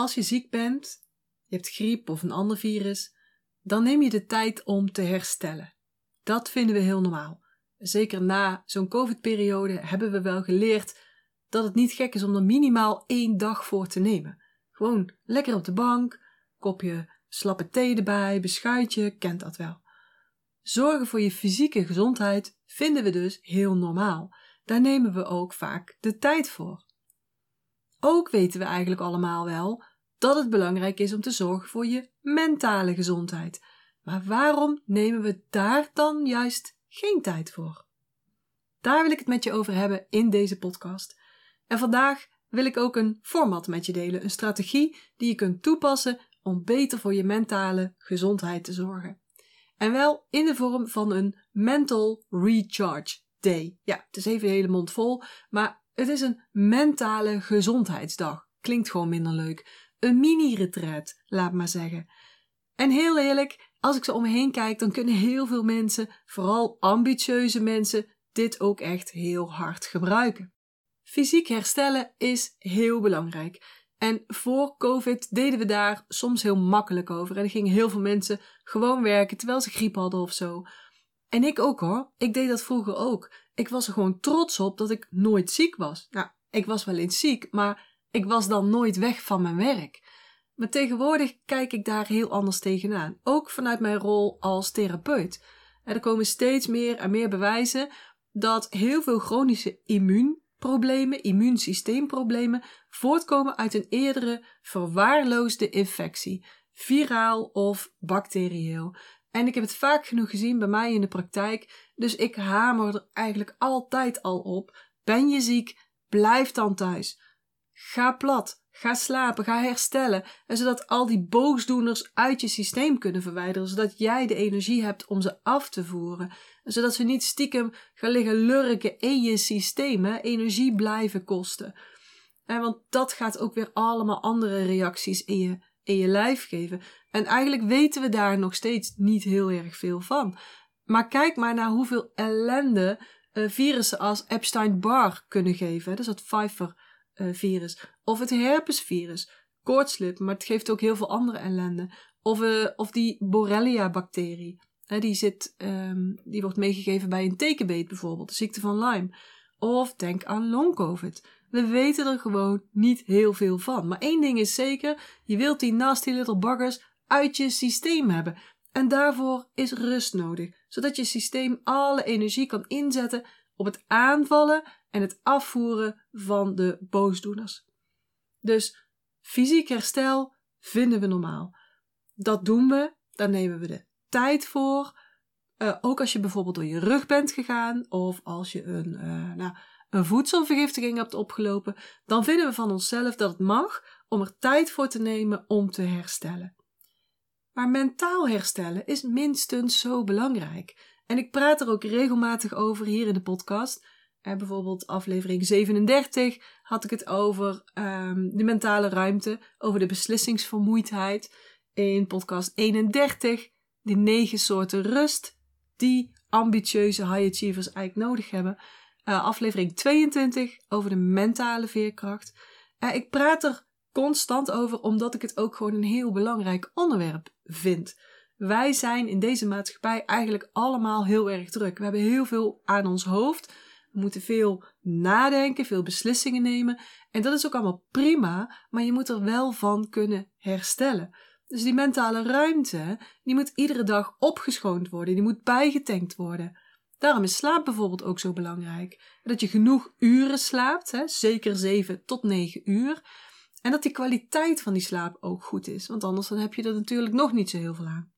als je ziek bent, je hebt griep of een ander virus, dan neem je de tijd om te herstellen. Dat vinden we heel normaal. Zeker na zo'n COVID-periode hebben we wel geleerd dat het niet gek is om er minimaal één dag voor te nemen. Gewoon lekker op de bank, kopje slappe thee erbij, beschuitje, kent dat wel. Zorgen voor je fysieke gezondheid vinden we dus heel normaal. Daar nemen we ook vaak de tijd voor. Ook weten we eigenlijk allemaal wel dat het belangrijk is om te zorgen voor je mentale gezondheid. Maar waarom nemen we daar dan juist geen tijd voor? Daar wil ik het met je over hebben in deze podcast. En vandaag wil ik ook een format met je delen, een strategie die je kunt toepassen om beter voor je mentale gezondheid te zorgen. En wel in de vorm van een Mental Recharge Day. Ja, het is even de hele mond vol, maar het is een mentale gezondheidsdag. Klinkt gewoon minder leuk. Een mini-retreat, laat maar zeggen. En heel eerlijk, als ik zo om me heen kijk, dan kunnen heel veel mensen, vooral ambitieuze mensen, dit ook echt heel hard gebruiken. Fysiek herstellen is heel belangrijk. En voor COVID deden we daar soms heel makkelijk over. En er gingen heel veel mensen gewoon werken terwijl ze griep hadden of zo. En ik ook hoor. Ik deed dat vroeger ook. Ik was er gewoon trots op dat ik nooit ziek was. Nou, ik was wel eens ziek, maar ik was dan nooit weg van mijn werk. Maar tegenwoordig kijk ik daar heel anders tegenaan. Ook vanuit mijn rol als therapeut. er komen steeds meer en meer bewijzen dat heel veel chronische immuunproblemen, immuunsysteemproblemen, voortkomen uit een eerdere verwaarloosde infectie, viraal of bacterieel. En ik heb het vaak genoeg gezien bij mij in de praktijk, dus ik hamer er eigenlijk altijd al op. Ben je ziek? Blijf dan thuis. Ga plat. Ga slapen, ga herstellen. En zodat al die boosdoeners uit je systeem kunnen verwijderen. Zodat jij de energie hebt om ze af te voeren. En zodat ze niet stiekem gaan liggen lurken in je systeem. Energie blijven kosten. En want dat gaat ook weer allemaal andere reacties in je, in je lijf geven. En eigenlijk weten we daar nog steeds niet heel erg veel van. Maar kijk maar naar hoeveel ellende virussen als Epstein-Barr kunnen geven. Dat is uh, virus. Of het herpesvirus. Koortslip, maar het geeft ook heel veel andere ellende. Of, uh, of die Borrelia-bacterie. die, zit, um, die wordt meegegeven bij een tekenbeet bijvoorbeeld, de ziekte van Lyme. Of denk aan long-covid. We weten er gewoon niet heel veel van. Maar één ding is zeker, je wilt die nasty little buggers uit je systeem hebben. En daarvoor is rust nodig, zodat je systeem alle energie kan inzetten op het aanvallen en het afvoeren van de boosdoeners. Dus fysiek herstel vinden we normaal. Dat doen we, daar nemen we de tijd voor. Uh, ook als je bijvoorbeeld door je rug bent gegaan of als je een, uh, nou, een voedselvergiftiging hebt opgelopen, dan vinden we van onszelf dat het mag om er tijd voor te nemen om te herstellen. Maar mentaal herstellen is minstens zo belangrijk. En ik praat er ook regelmatig over hier in de podcast. En bijvoorbeeld aflevering 37 had ik het over um, de mentale ruimte, over de beslissingsvermoeidheid. In podcast 31 de negen soorten rust die ambitieuze high achievers eigenlijk nodig hebben. Uh, aflevering 22 over de mentale veerkracht. Uh, ik praat er constant over omdat ik het ook gewoon een heel belangrijk onderwerp vind. Wij zijn in deze maatschappij eigenlijk allemaal heel erg druk. We hebben heel veel aan ons hoofd. We moeten veel nadenken, veel beslissingen nemen. En dat is ook allemaal prima, maar je moet er wel van kunnen herstellen. Dus die mentale ruimte, die moet iedere dag opgeschoond worden, die moet bijgetankt worden. Daarom is slaap bijvoorbeeld ook zo belangrijk. Dat je genoeg uren slaapt, hè, zeker 7 tot 9 uur. En dat die kwaliteit van die slaap ook goed is, want anders dan heb je er natuurlijk nog niet zo heel veel aan.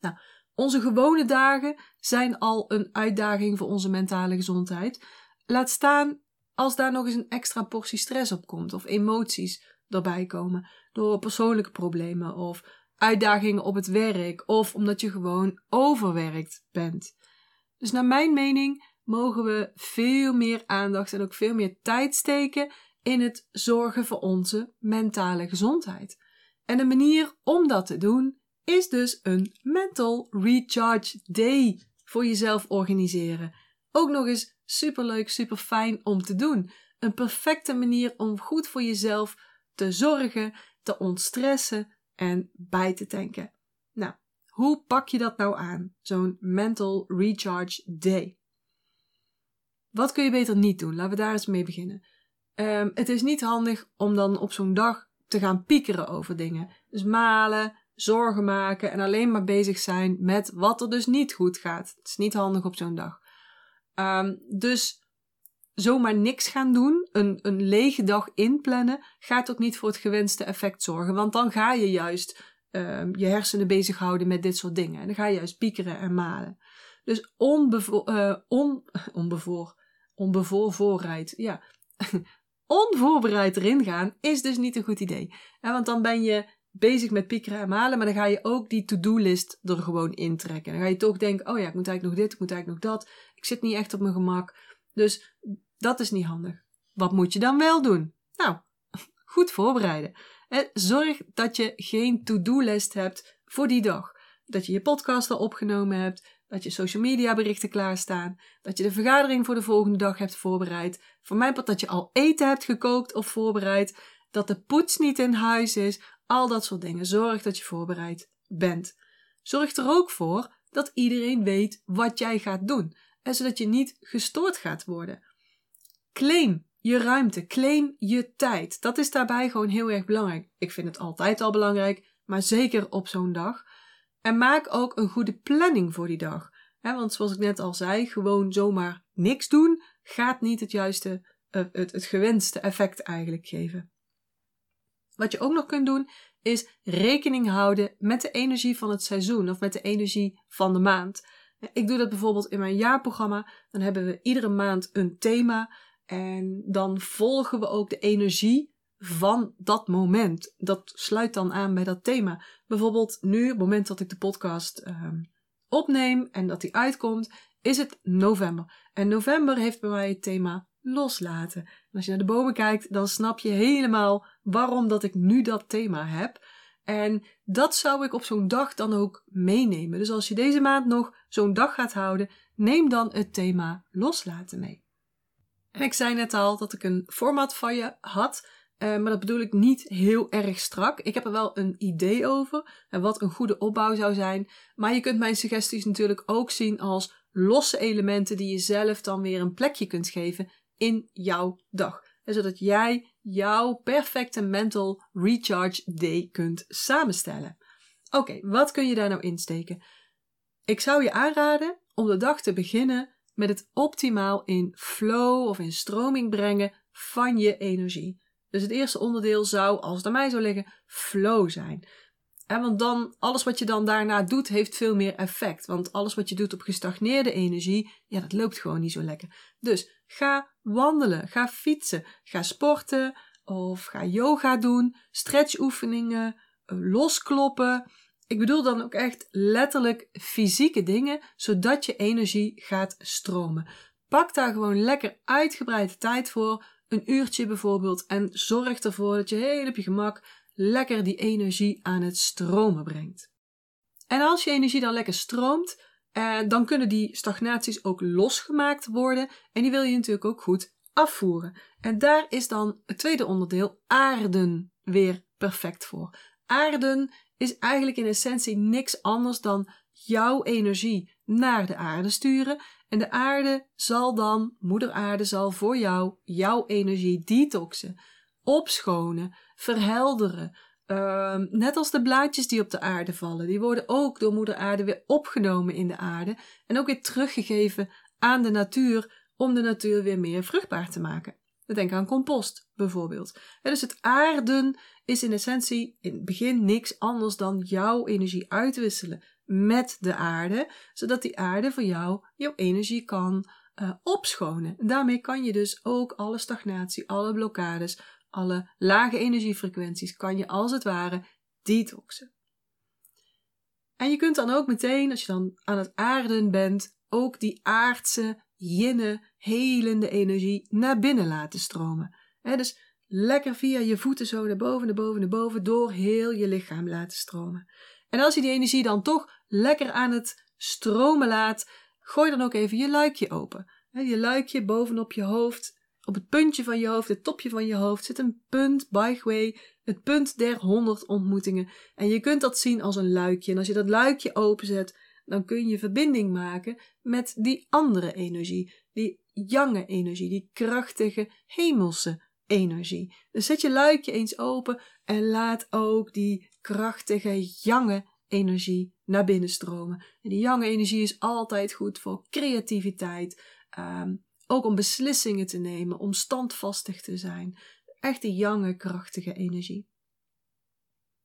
Nou, onze gewone dagen zijn al een uitdaging voor onze mentale gezondheid. Laat staan als daar nog eens een extra portie stress op komt of emoties erbij komen door persoonlijke problemen of uitdagingen op het werk of omdat je gewoon overwerkt bent. Dus naar mijn mening mogen we veel meer aandacht en ook veel meer tijd steken in het zorgen voor onze mentale gezondheid. En een manier om dat te doen is dus een Mental Recharge Day voor jezelf organiseren. Ook nog eens superleuk, super fijn om te doen. Een perfecte manier om goed voor jezelf te zorgen, te ontstressen en bij te tanken. Nou, hoe pak je dat nou aan? Zo'n mental recharge day. Wat kun je beter niet doen? Laten we daar eens mee beginnen. Um, het is niet handig om dan op zo'n dag te gaan piekeren over dingen. Dus malen, zorgen maken en alleen maar bezig zijn met wat er dus niet goed gaat. Het is niet handig op zo'n dag. Um, dus zomaar niks gaan doen, een, een lege dag inplannen, gaat ook niet voor het gewenste effect zorgen. Want dan ga je juist uh, je hersenen bezighouden met dit soort dingen. En dan ga je juist piekeren en malen. Dus onbevo uh, on onbevoor, onbevoorbereid, ja, onvoorbereid erin gaan is dus niet een goed idee. Want dan ben je bezig met piekeren en malen, maar dan ga je ook die to-do-list er gewoon intrekken. Dan ga je toch denken, oh ja, ik moet eigenlijk nog dit, ik moet eigenlijk nog dat. Ik zit niet echt op mijn gemak. Dus dat is niet handig. Wat moet je dan wel doen? Nou, goed voorbereiden. Zorg dat je geen to-do-list hebt voor die dag. Dat je je podcast al opgenomen hebt, dat je social media berichten klaarstaan, dat je de vergadering voor de volgende dag hebt voorbereid. Voor mij dat je al eten hebt gekookt of voorbereid, dat de poets niet in huis is, al dat soort dingen. Zorg dat je voorbereid bent. Zorg er ook voor dat iedereen weet wat jij gaat doen, en zodat je niet gestoord gaat worden. Claim je ruimte, claim je tijd. Dat is daarbij gewoon heel erg belangrijk. Ik vind het altijd al belangrijk, maar zeker op zo'n dag. En maak ook een goede planning voor die dag. want zoals ik net al zei, gewoon zomaar niks doen gaat niet het juiste, uh, het, het gewenste effect eigenlijk geven. Wat je ook nog kunt doen, is rekening houden met de energie van het seizoen of met de energie van de maand. Ik doe dat bijvoorbeeld in mijn jaarprogramma. Dan hebben we iedere maand een thema. En dan volgen we ook de energie van dat moment. Dat sluit dan aan bij dat thema. Bijvoorbeeld nu, het moment dat ik de podcast uh, opneem en dat die uitkomt, is het november. En november heeft bij mij het thema loslaten. En als je naar de bomen kijkt, dan snap je helemaal waarom dat ik nu dat thema heb. En dat zou ik op zo'n dag dan ook meenemen. Dus als je deze maand nog zo'n dag gaat houden, neem dan het thema loslaten mee. En ik zei net al dat ik een format van je had, eh, maar dat bedoel ik niet heel erg strak. Ik heb er wel een idee over en wat een goede opbouw zou zijn. Maar je kunt mijn suggesties natuurlijk ook zien als losse elementen die je zelf dan weer een plekje kunt geven in jouw dag. Zodat jij jouw perfecte mental recharge day kunt samenstellen. Oké, wat kun je daar nou insteken? Ik zou je aanraden om de dag te beginnen met het optimaal in flow of in stroming brengen van je energie. Dus het eerste onderdeel zou, als het aan mij zou liggen, flow zijn. Want dan, alles wat je dan daarna doet, heeft veel meer effect. Want alles wat je doet op gestagneerde energie, ja, dat loopt gewoon niet zo lekker. Dus ga wandelen, ga fietsen, ga sporten of ga yoga doen, stretchoefeningen, loskloppen. Ik bedoel dan ook echt letterlijk fysieke dingen, zodat je energie gaat stromen. Pak daar gewoon lekker uitgebreide tijd voor, een uurtje bijvoorbeeld, en zorg ervoor dat je heel op je gemak lekker die energie aan het stromen brengt. En als je energie dan lekker stroomt, eh, dan kunnen die stagnaties ook losgemaakt worden en die wil je natuurlijk ook goed afvoeren. En daar is dan het tweede onderdeel, aarden, weer perfect voor. Aarden is eigenlijk in essentie niks anders dan jouw energie naar de aarde sturen. En de aarde zal dan, moeder aarde zal voor jou jouw energie detoxen, opschonen, verhelderen. Uh, net als de blaadjes die op de aarde vallen, die worden ook door moeder aarde weer opgenomen in de aarde en ook weer teruggegeven aan de natuur om de natuur weer meer vruchtbaar te maken. Denk aan compost bijvoorbeeld. dus het aarden is in essentie in het begin niks anders dan jouw energie uitwisselen met de aarde, zodat die aarde voor jou jouw energie kan uh, opschonen. Daarmee kan je dus ook alle stagnatie, alle blokkades, alle lage energiefrequenties, kan je als het ware detoxen. En je kunt dan ook meteen, als je dan aan het aarden bent, ook die aardse, jinne, helende energie naar binnen laten stromen. dus lekker via je voeten zo naar boven, naar boven, naar boven, door heel je lichaam laten stromen. En als je die energie dan toch lekker aan het stromen laat, gooi dan ook even je luikje open. je luikje bovenop je hoofd, op het puntje van je hoofd, het topje van je hoofd, zit een punt, byway, het punt der 100 ontmoetingen. En je kunt dat zien als een luikje. En als je dat luikje openzet, dan kun je verbinding maken met die andere energie, die jonge energie, die krachtige hemelse energie. Dus zet je luikje eens open en laat ook die krachtige jonge energie naar binnen stromen. En die jonge energie is altijd goed voor creativiteit, ehm, ook om beslissingen te nemen, om standvastig te zijn. Echt die jonge, krachtige energie.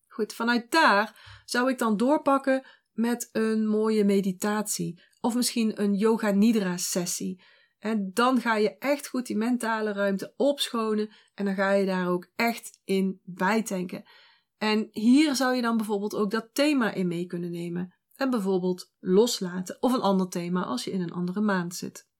Goed, vanuit daar zou ik dan doorpakken met een mooie meditatie. Of misschien een yoga nidra sessie. En dan ga je echt goed die mentale ruimte opschonen. En dan ga je daar ook echt in bijtanken. En hier zou je dan bijvoorbeeld ook dat thema in mee kunnen nemen. En bijvoorbeeld loslaten of een ander thema als je in een andere maand zit.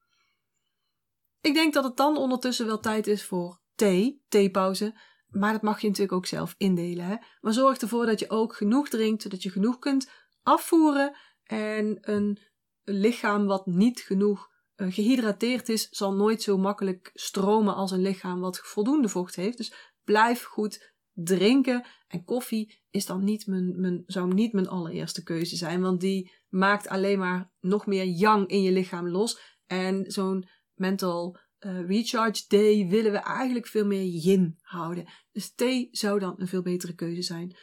Ik denk dat het dan ondertussen wel tijd is voor thee, theepauze. Maar dat mag je natuurlijk ook zelf indelen. Hè? Maar zorg ervoor dat je ook genoeg drinkt, zodat je genoeg kunt afvoeren. En een lichaam wat niet genoeg uh, gehydrateerd is, zal nooit zo makkelijk stromen als een lichaam wat voldoende vocht heeft. Dus blijf goed drinken. En koffie is dan niet mijn, mijn, zou niet mijn allereerste keuze zijn, want die maakt alleen maar nog meer yang in je lichaam los. En zo'n mental uh, recharge day willen we eigenlijk veel meer yin houden. Dus thee zou dan een veel betere keuze zijn.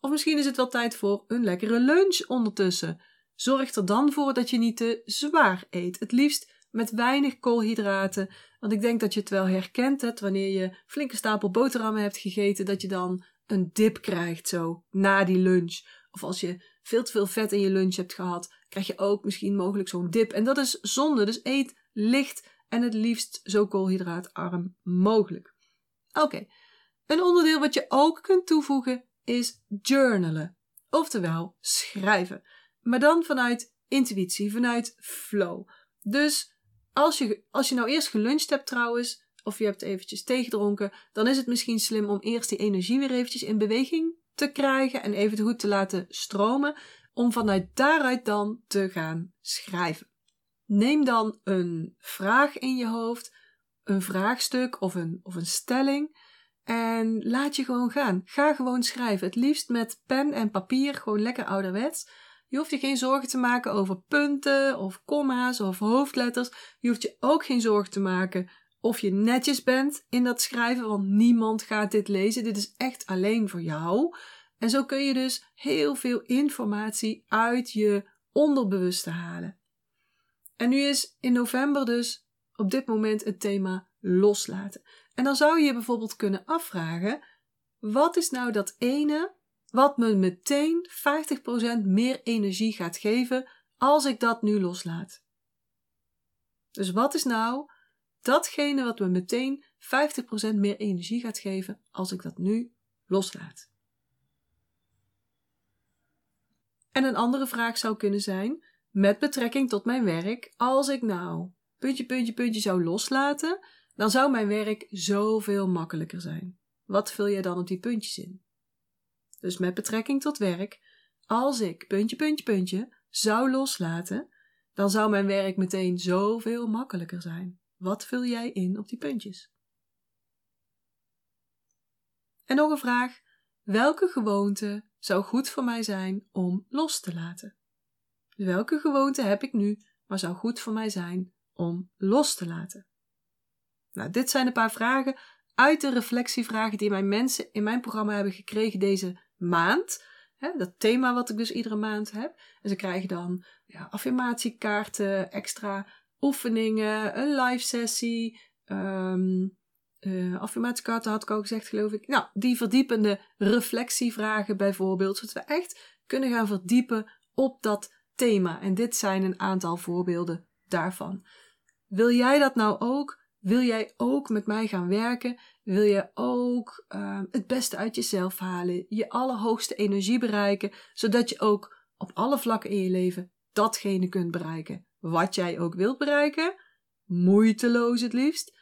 Of misschien is het wel tijd voor een lekkere lunch ondertussen. Zorg er dan voor dat je niet te zwaar eet. Het liefst met weinig koolhydraten. Want ik denk dat je het wel herkent hebt wanneer je flinke stapel boterhammen hebt gegeten, dat je dan een dip krijgt zo na die lunch. Of als je veel te veel vet in je lunch hebt gehad, krijg je ook misschien mogelijk zo'n dip. En dat is zonde. Dus eet licht en het liefst zo koolhydraatarm mogelijk. Oké, een onderdeel wat je ook kunt toevoegen is journalen. Oftewel schrijven. Maar dan vanuit intuïtie, vanuit flow. Dus als je, als je nou eerst geluncht hebt trouwens, of je hebt eventjes thee gedronken, dan is het misschien slim om eerst die energie weer eventjes in beweging te krijgen en even goed te laten stromen, om vanuit daaruit dan te gaan schrijven. Neem dan een vraag in je hoofd, een vraagstuk of een, of een stelling. En laat je gewoon gaan. Ga gewoon schrijven. Het liefst met pen en papier, gewoon lekker ouderwets. Je hoeft je geen zorgen te maken over punten of komma's of hoofdletters. Je hoeft je ook geen zorgen te maken of je netjes bent in dat schrijven, want niemand gaat dit lezen. Dit is echt alleen voor jou. En zo kun je dus heel veel informatie uit je onderbewuste halen. En nu is in november dus op dit moment het thema loslaten. En dan zou je je bijvoorbeeld kunnen afvragen: wat is nou dat ene wat me meteen 50% meer energie gaat geven als ik dat nu loslaat? Dus wat is nou datgene wat me meteen 50% meer energie gaat geven als ik dat nu loslaat? En een andere vraag zou kunnen zijn: met betrekking tot mijn werk, als ik nou puntje, puntje, puntje zou loslaten, dan zou mijn werk zoveel makkelijker zijn. Wat vul je dan op die puntjes in? Dus met betrekking tot werk, als ik puntje, puntje, puntje zou loslaten, dan zou mijn werk meteen zoveel makkelijker zijn. Wat vul jij in op die puntjes? En nog een vraag: welke gewoonte zou goed voor mij zijn om los te laten? Welke gewoonte heb ik nu, maar zou goed voor mij zijn om los te laten? Nou, dit zijn een paar vragen uit de reflectievragen die mijn mensen in mijn programma hebben gekregen deze maand. Dat thema wat ik dus iedere maand heb. En ze krijgen dan ja, affirmatiekaarten, extra oefeningen, een live sessie. Um, uh, affirmatiekaarten had ik al gezegd, geloof ik. Nou, die verdiepende reflectievragen bijvoorbeeld. Zodat we echt kunnen gaan verdiepen op dat thema. En dit zijn een aantal voorbeelden daarvan. Wil jij dat nou ook? Wil jij ook met mij gaan werken? Wil je ook uh, het beste uit jezelf halen? Je allerhoogste energie bereiken, zodat je ook op alle vlakken in je leven datgene kunt bereiken wat jij ook wilt bereiken? Moeiteloos het liefst.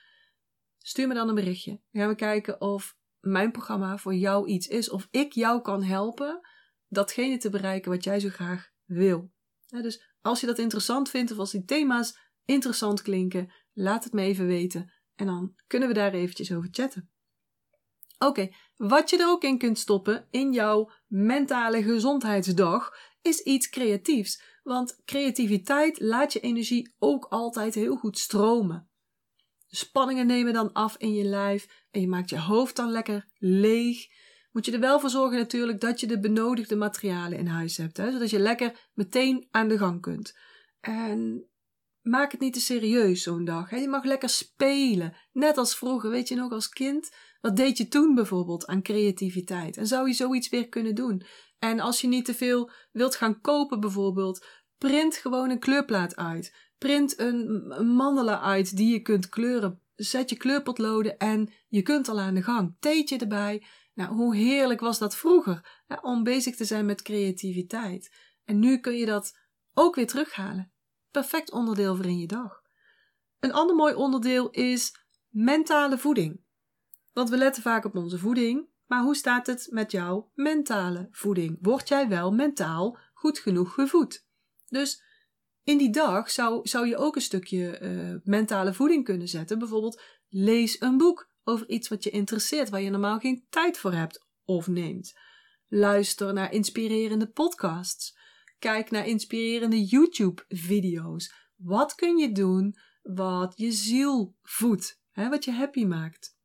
Stuur me dan een berichtje. Dan gaan we kijken of mijn programma voor jou iets is. Of ik jou kan helpen datgene te bereiken wat jij zo graag wil. Dus als je dat interessant vindt of als die thema's interessant klinken, laat het me even weten. En dan kunnen we daar eventjes over chatten. Oké, wat je er ook in kunt stoppen in jouw mentale gezondheidsdag is iets creatiefs. Want creativiteit laat je energie ook altijd heel goed stromen. Spanningen nemen dan af in je lijf en je maakt je hoofd dan lekker leeg. Moet je er wel voor zorgen natuurlijk dat je de benodigde materialen in huis hebt, hè, zodat je lekker meteen aan de gang kunt. En maak het niet te serieus zo'n dag. Hè. Je mag lekker spelen, net als vroeger, weet je nog, als kind. Wat deed je toen bijvoorbeeld aan creativiteit? En zou je zoiets weer kunnen doen? En als je niet te veel wilt gaan kopen bijvoorbeeld, print gewoon een kleurplaat uit. Print een, mandala uit die je kunt kleuren. Zet je kleurpotloden en je kunt al aan de gang. Theetje erbij. Nou, hoe heerlijk was dat vroeger hè, om bezig te zijn met creativiteit. En nu kun je dat ook weer terughalen. Perfect onderdeel voor in je dag. Een ander mooi onderdeel is mentale voeding. Want we letten vaak op onze voeding, maar hoe staat het met jouw mentale voeding? Word jij wel mentaal goed genoeg gevoed? Dus in die dag zou, zou je ook een stukje uh, mentale voeding kunnen zetten. Bijvoorbeeld lees een boek over iets wat je interesseert, waar je normaal geen tijd voor hebt of neemt. Luister naar inspirerende podcasts. Kijk naar inspirerende YouTube-video's. Wat kun je doen wat je ziel voedt, hè, wat je happy maakt?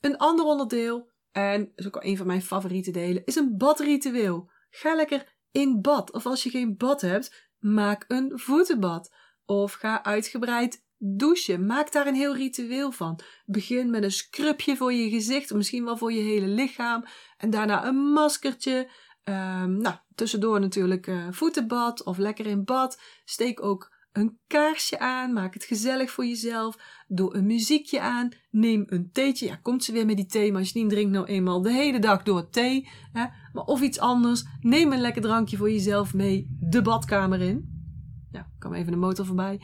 Een ander onderdeel, en is ook al een van mijn favoriete delen, is een badritueel. Ga lekker in bad. Of als je geen bad hebt, maak een voetenbad. Of ga uitgebreid douchen. Maak daar een heel ritueel van. Begin met een scrubje voor je gezicht, misschien wel voor je hele lichaam. En daarna een maskertje. Um, nou, tussendoor natuurlijk uh, voetenbad of lekker in bad. Steek ook een kaarsje aan, maak het gezellig voor jezelf, doe een muziekje aan, neem een theetje. Ja, komt ze weer met die thee, maar je drinkt nou eenmaal de hele dag door thee. Hè? Maar of iets anders, neem een lekker drankje voor jezelf mee de badkamer in. Ja, kan even de motor voorbij.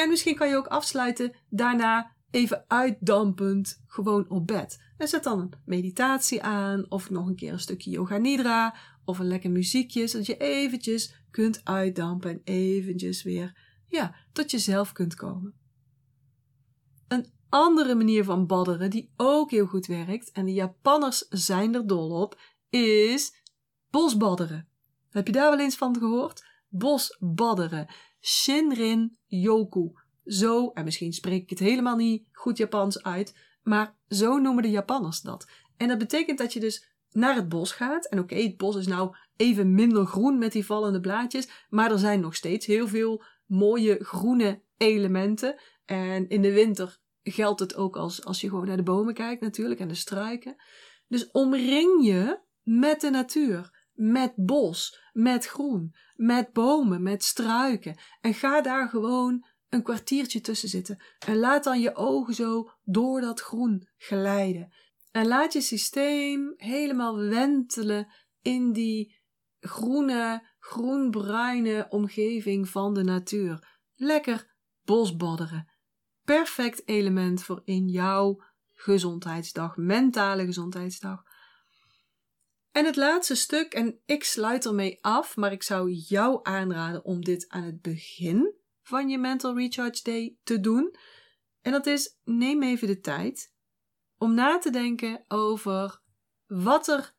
En misschien kan je ook afsluiten, daarna even uitdampend gewoon op bed. En zet dan een meditatie aan, of nog een keer een stukje yoga nidra, of een lekker muziekje, zodat je eventjes kunt uitdampen en eventjes weer ja, tot jezelf kunt komen. Een andere manier van badderen die ook heel goed werkt, en de Japanners zijn er dol op, is bosbadderen. Heb je daar wel eens van gehoord? Bosbadderen. Shinrin yoku. Zo, en misschien spreek ik het helemaal niet goed Japans uit, maar zo noemen de Japanners dat. En dat betekent dat je dus naar het bos gaat. En oké, het bos is nou even minder groen met die vallende blaadjes, maar er zijn nog steeds heel veel mooie groene elementen. En in de winter geldt het ook als, als je gewoon naar de bomen kijkt natuurlijk en de struiken. Dus omring je met de natuur, met bos, met groen, met bomen, met struiken. En ga daar gewoon een kwartiertje tussen zitten. En laat dan je ogen zo door dat groen glijden. En laat je systeem helemaal wentelen in die groene, groenbruine omgeving van de natuur. Lekker bosbadderen. Perfect element voor in jouw gezondheidsdag, mentale gezondheidsdag. En het laatste stuk, en ik sluit ermee af, maar ik zou jou aanraden om dit aan het begin van je Mental Recharge Day te doen. En dat is: neem even de tijd om na te denken over wat er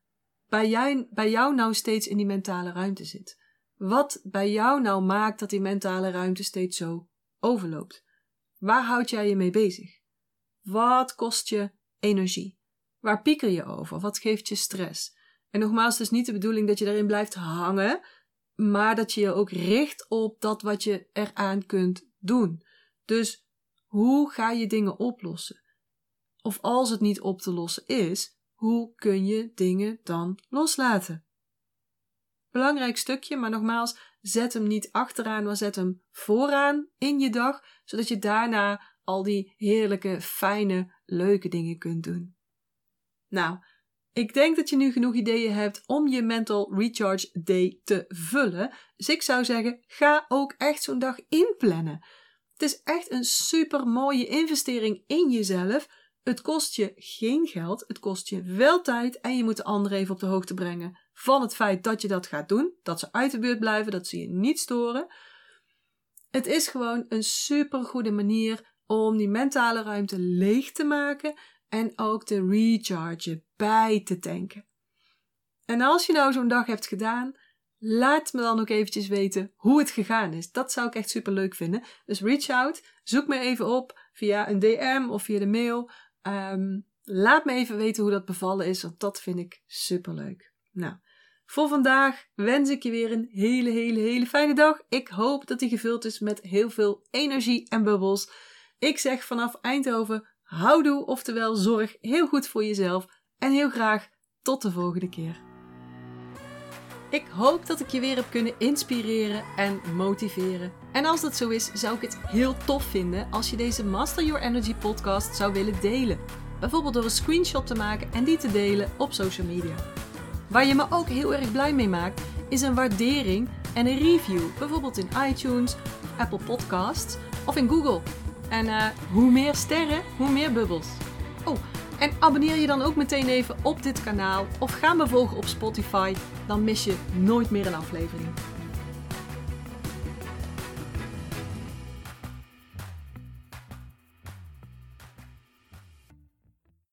bij jou, bij jou nou steeds in die mentale ruimte zit. Wat bij jou nou maakt dat die mentale ruimte steeds zo overloopt. Waar houd jij je mee bezig? Wat kost je energie? Waar pieker je over? Wat geeft je stress? En nogmaals, het is niet de bedoeling dat je erin blijft hangen, maar dat je je ook richt op dat wat je eraan kunt doen. Dus hoe ga je dingen oplossen? Of als het niet op te lossen is, hoe kun je dingen dan loslaten? Belangrijk stukje, maar nogmaals, zet hem niet achteraan, maar zet hem vooraan in je dag, zodat je daarna al die heerlijke, fijne, leuke dingen kunt doen. Nou, ik denk dat je nu genoeg ideeën hebt om je Mental Recharge Day te vullen. Dus ik zou zeggen, ga ook echt zo'n dag inplannen. Het is echt een super mooie investering in jezelf het kost je geen geld, het kost je wel tijd en je moet de anderen even op de hoogte brengen van het feit dat je dat gaat doen, dat ze uit de buurt blijven, dat ze je niet storen. Het is gewoon een super goede manier om die mentale ruimte leeg te maken en ook te rechargen, bij te tanken. En als je nou zo'n dag hebt gedaan, laat me dan ook eventjes weten hoe het gegaan is. Dat zou ik echt super leuk vinden. Dus reach out, zoek me even op via een DM of via de mail. Ehm, laat me even weten hoe dat bevallen is, want dat vind ik super leuk. Nou, voor vandaag wens ik je weer een hele, hele, hele fijne dag. Ik hoop dat die gevuld is met heel veel energie en bubbels. Ik zeg vanaf Eindhoven, houdoe, oftewel zorg heel goed voor jezelf. En heel graag tot de volgende keer. Ik hoop dat ik je weer heb kunnen inspireren en motiveren. En als dat zo is, zou ik het heel tof vinden als je deze Master Your Energy podcast zou willen delen. Bijvoorbeeld door een screenshot te maken en die te delen op social media. Waar je me ook heel erg blij mee maakt, is een waardering en een review. Bijvoorbeeld in iTunes, Apple Podcasts of in Google. En uh, hoe meer sterren, hoe meer bubbels. Oh, en abonneer je dan ook meteen even op dit kanaal of ga me volgen op Spotify, dan mis je nooit meer een aflevering.